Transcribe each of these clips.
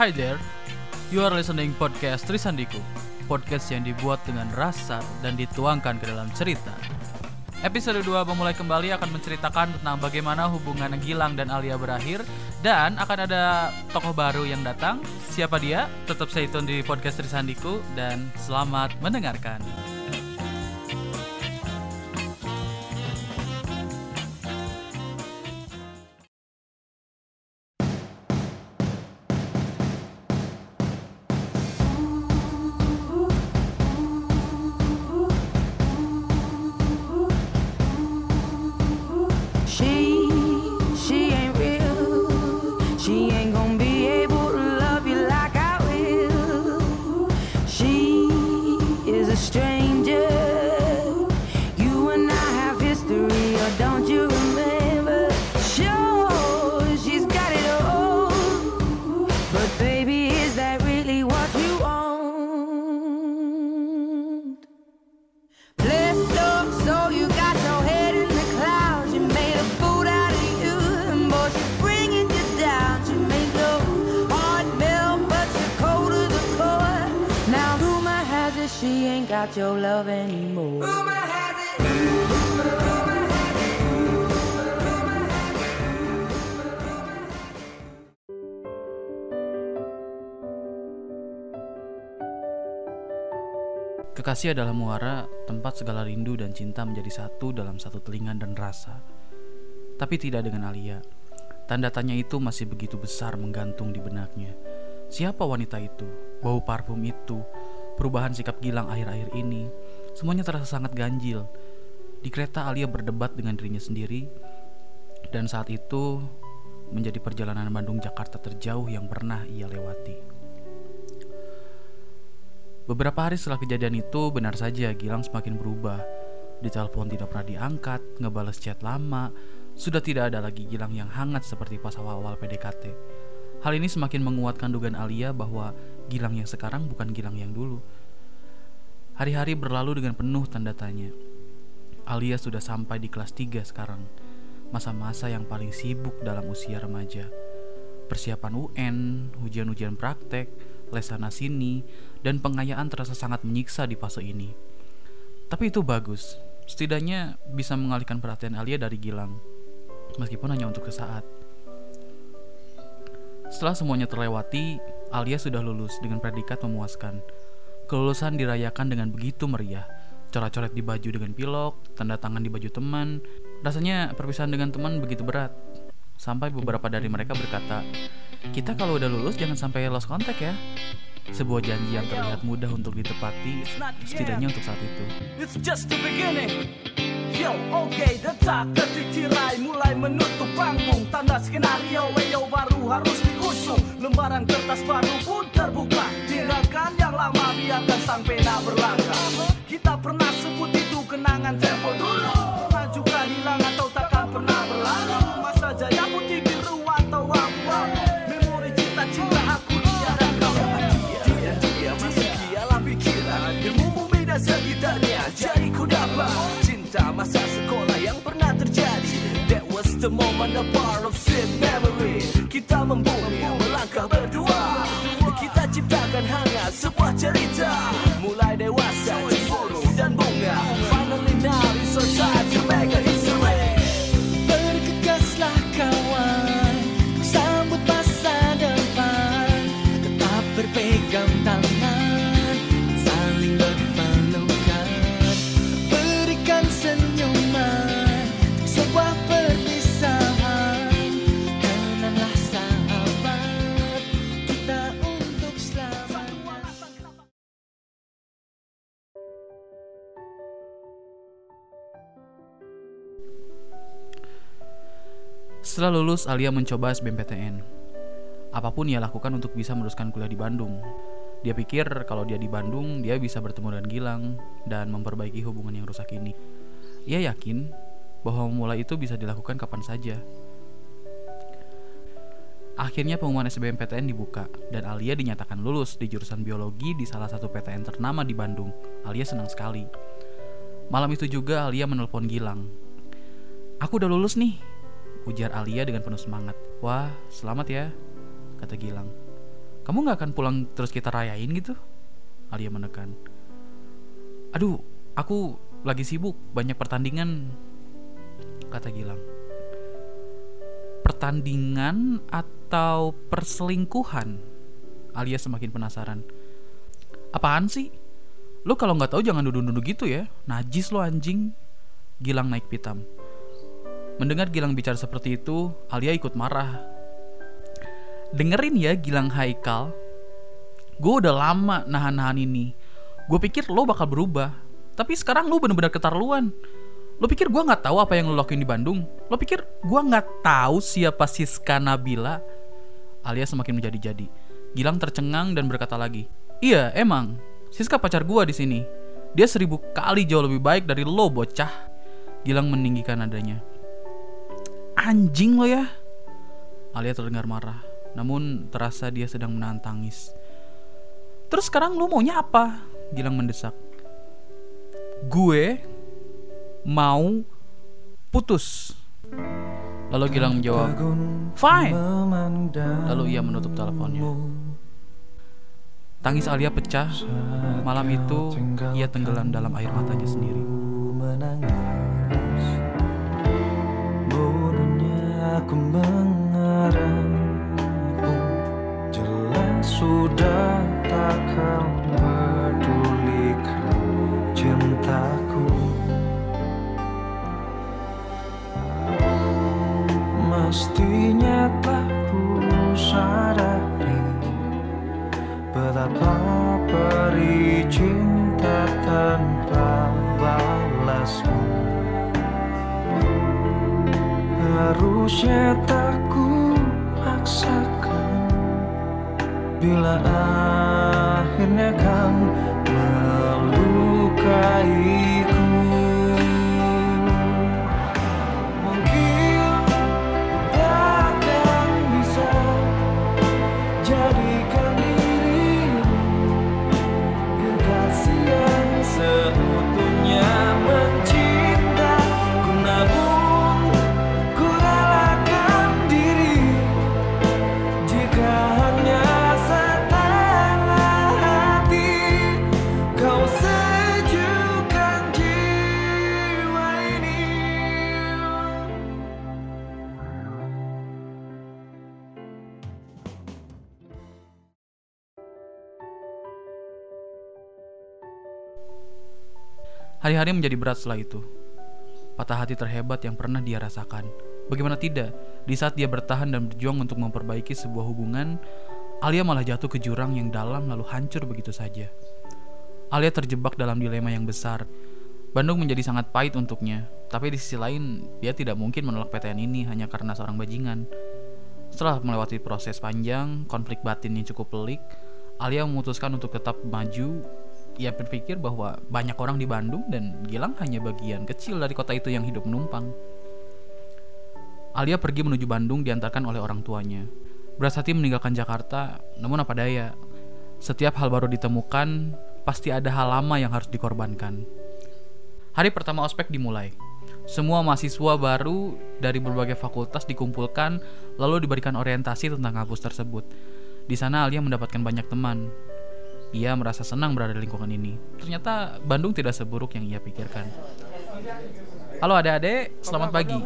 Hi there, you are listening podcast Trisandiku. Podcast yang dibuat dengan rasa dan dituangkan ke dalam cerita. Episode 2 memulai kembali akan menceritakan tentang bagaimana hubungan Gilang dan Alia berakhir Dan akan ada tokoh baru yang datang. Siapa dia? Tetap stay tune di podcast Trisandiku Dan selamat mendengarkan got your love anymore. Rumor has it. Kekasih adalah muara, tempat segala rindu dan cinta menjadi satu dalam satu telinga dan rasa. Tapi tidak dengan Alia. Tanda tanya itu masih begitu besar menggantung di benaknya. Siapa wanita itu? Bau parfum itu? Perubahan sikap Gilang akhir-akhir ini? Semuanya terasa sangat ganjil. Di kereta Alia berdebat dengan dirinya sendiri dan saat itu menjadi perjalanan Bandung-Jakarta terjauh yang pernah ia lewati. Beberapa hari setelah kejadian itu, benar saja Gilang semakin berubah. Di telepon tidak pernah diangkat, ngebales chat lama, sudah tidak ada lagi Gilang yang hangat seperti pas awal-awal PDKT. Hal ini semakin menguatkan dugaan Alia bahwa Gilang yang sekarang bukan Gilang yang dulu. Hari-hari berlalu dengan penuh tanda tanya. Alia sudah sampai di kelas 3 sekarang, masa-masa yang paling sibuk dalam usia remaja. Persiapan UN, ujian-ujian praktek, les sana sini, dan pengayaan terasa sangat menyiksa di fase ini. Tapi itu bagus, setidaknya bisa mengalihkan perhatian Alia dari Gilang, meskipun hanya untuk sesaat. Setelah semuanya terlewati, Alia sudah lulus dengan predikat memuaskan. Kelulusan dirayakan dengan begitu meriah, coret-coret di baju dengan pilok, tanda tangan di baju teman. Rasanya perpisahan dengan teman begitu berat. Sampai beberapa dari mereka berkata, kita kalau udah lulus jangan sampai lost contact ya. Sebuah janji yang terlihat mudah untuk ditepati, setidaknya untuk saat itu. It's just the beginning. Yo, oke, detak detik tirai mulai menutup panggung. Tanda skenario, weyo baru harus diusung. Lembaran kertas baru pun terbuka. Tinggalkan yang lama, biarkan sang pena berlangkah. Kita pernah sebut itu kenangan tempo dulu. Pernah juga hilang atau takkan pernah berlalu. Masa jaya putih biru atau abu-abu. Memori cinta-cinta aku dia dan kau. Dia, dia masih dialah pikiran. Ilmu bumi dan sekitarnya the moment a part of sweet Setelah lulus, Alia mencoba SBMPTN. Apa pun ia lakukan untuk bisa meneruskan kuliah di Bandung. Dia pikir kalau dia di Bandung, dia bisa bertemu dengan Gilang dan memperbaiki hubungan yang rusak ini. Ia yakin bahwa memulai itu bisa dilakukan kapan saja. Akhirnya pengumuman SBMPTN dibuka dan Alia dinyatakan lulus di jurusan biologi di salah satu PTN ternama di Bandung. Alia senang sekali. Malam itu juga Alia menelpon Gilang. Aku udah lulus nih, ujar Alia dengan penuh semangat. Wah, selamat ya, kata Gilang. Kamu nggak akan pulang terus kita rayain gitu? Alia menekan. Aduh, aku lagi sibuk, banyak pertandingan, kata Gilang. Pertandingan atau perselingkuhan? Alia semakin penasaran. Apaan sih? Lo kalau nggak tahu jangan duduk-duduk gitu ya. Najis lo anjing. Gilang naik pitam. Mendengar Gilang bicara seperti itu, Alia ikut marah. Dengerin ya Gilang Haikal. Gue udah lama nahan-nahan ini. Gue pikir lo bakal berubah. Tapi sekarang lo bener-bener keterlaluan. Lo pikir gue nggak tahu apa yang lo lakuin di Bandung? Lo pikir gue nggak tahu siapa Siska Nabila? Alia semakin menjadi-jadi. Gilang tercengang dan berkata lagi, Iya, emang. Siska pacar gue di sini. Dia seribu kali jauh lebih baik dari lo, bocah. Gilang meninggikan nadanya. Anjing lo ya. Alia terdengar marah, namun terasa dia sedang menahan tangis. Terus sekarang lu maunya apa? Gilang mendesak. Gue mau putus. Lalu Gilang menjawab, Fine. Lalu ia menutup teleponnya. Tangis Alia pecah. Malam itu ia tenggelam dalam air matanya sendiri. Aku mengharapmu Jelas sudah takkan pedulikan cintaku. Mestinya telah ku sadari Betapa perih Harusnya tak ku paksakan Bila akhirnya kan melukaiku Hari-hari menjadi berat setelah itu. Patah hati terhebat yang pernah dia rasakan. Bagaimana tidak, di saat dia bertahan dan berjuang untuk memperbaiki sebuah hubungan, Alia malah jatuh ke jurang yang dalam lalu hancur begitu saja. Alia terjebak dalam dilema yang besar. Bandung menjadi sangat pahit untuknya, tapi di sisi lain, dia tidak mungkin menolak PTN ini hanya karena seorang bajingan. Setelah melewati proses panjang, konflik batin yang cukup pelik, Alia memutuskan untuk tetap maju. Ia berpikir bahwa banyak orang di Bandung dan Gilang hanya bagian kecil dari kota itu yang hidup menumpang. Alia pergi menuju Bandung diantarkan oleh orang tuanya. Beras hati meninggalkan Jakarta, namun apa daya, setiap hal baru ditemukan, pasti ada hal lama yang harus dikorbankan. Hari pertama ospek dimulai. Semua mahasiswa baru dari berbagai fakultas dikumpulkan, lalu diberikan orientasi tentang kampus tersebut. Di sana Alia mendapatkan banyak teman. Ia merasa senang berada di lingkungan ini. Ternyata Bandung tidak seburuk yang ia pikirkan. Halo adik-adik, selamat pagi.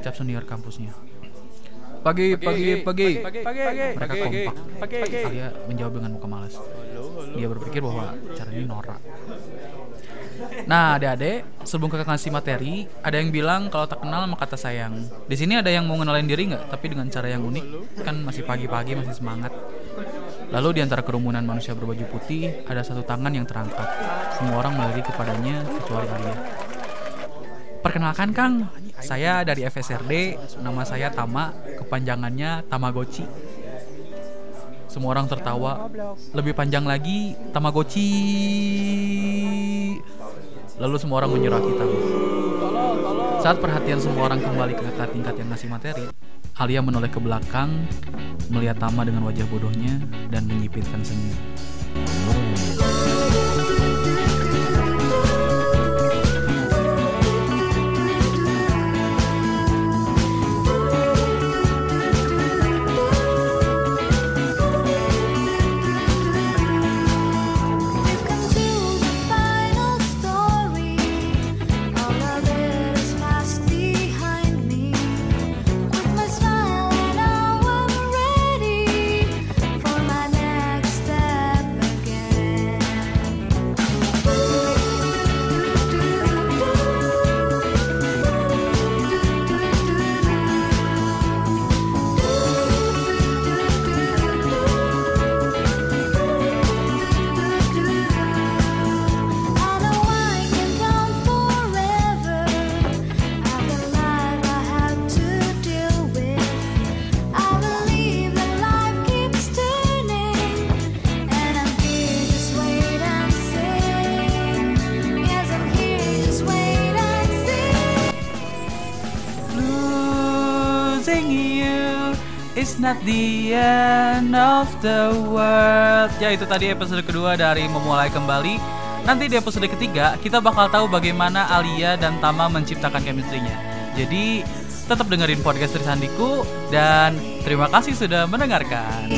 Ucap senior kampusnya. Pagi, pagi, pagi. Mereka kompak. Alia menjawab dengan muka malas. Dia berpikir bahwa cara ini norak. Nah, adik-adik, sebelum kakak ngasih materi, ada yang bilang kalau tak kenal maka kata sayang. Di sini ada yang mau ngenalin diri nggak? Tapi dengan cara yang unik, kan masih pagi-pagi, masih semangat. Lalu di antara kerumunan manusia berbaju putih, ada satu tangan yang terangkat. Semua orang melirik kepadanya, kecuali Alia. Perkenalkan Kang, saya dari FSRD, nama saya Tama, kepanjangannya Tamagotchi. Semua orang tertawa. Lebih panjang lagi, Tamagotchi. Lalu semua orang menyurati Tama. Saat perhatian semua orang kembali ke kakak tingkat yang ngasih materi, Alia menoleh ke belakang, melihat Tama dengan wajah bodohnya dan menyipitkan senyum. It's not the end of the world. Ya itu tadi episode kedua dari memulai kembali. Nanti di episode ketiga kita bakal tahu bagaimana Alia dan Tama menciptakan chemistry-nya. Jadi tetap dengerin podcast Trisandiku dan terima kasih sudah mendengarkan.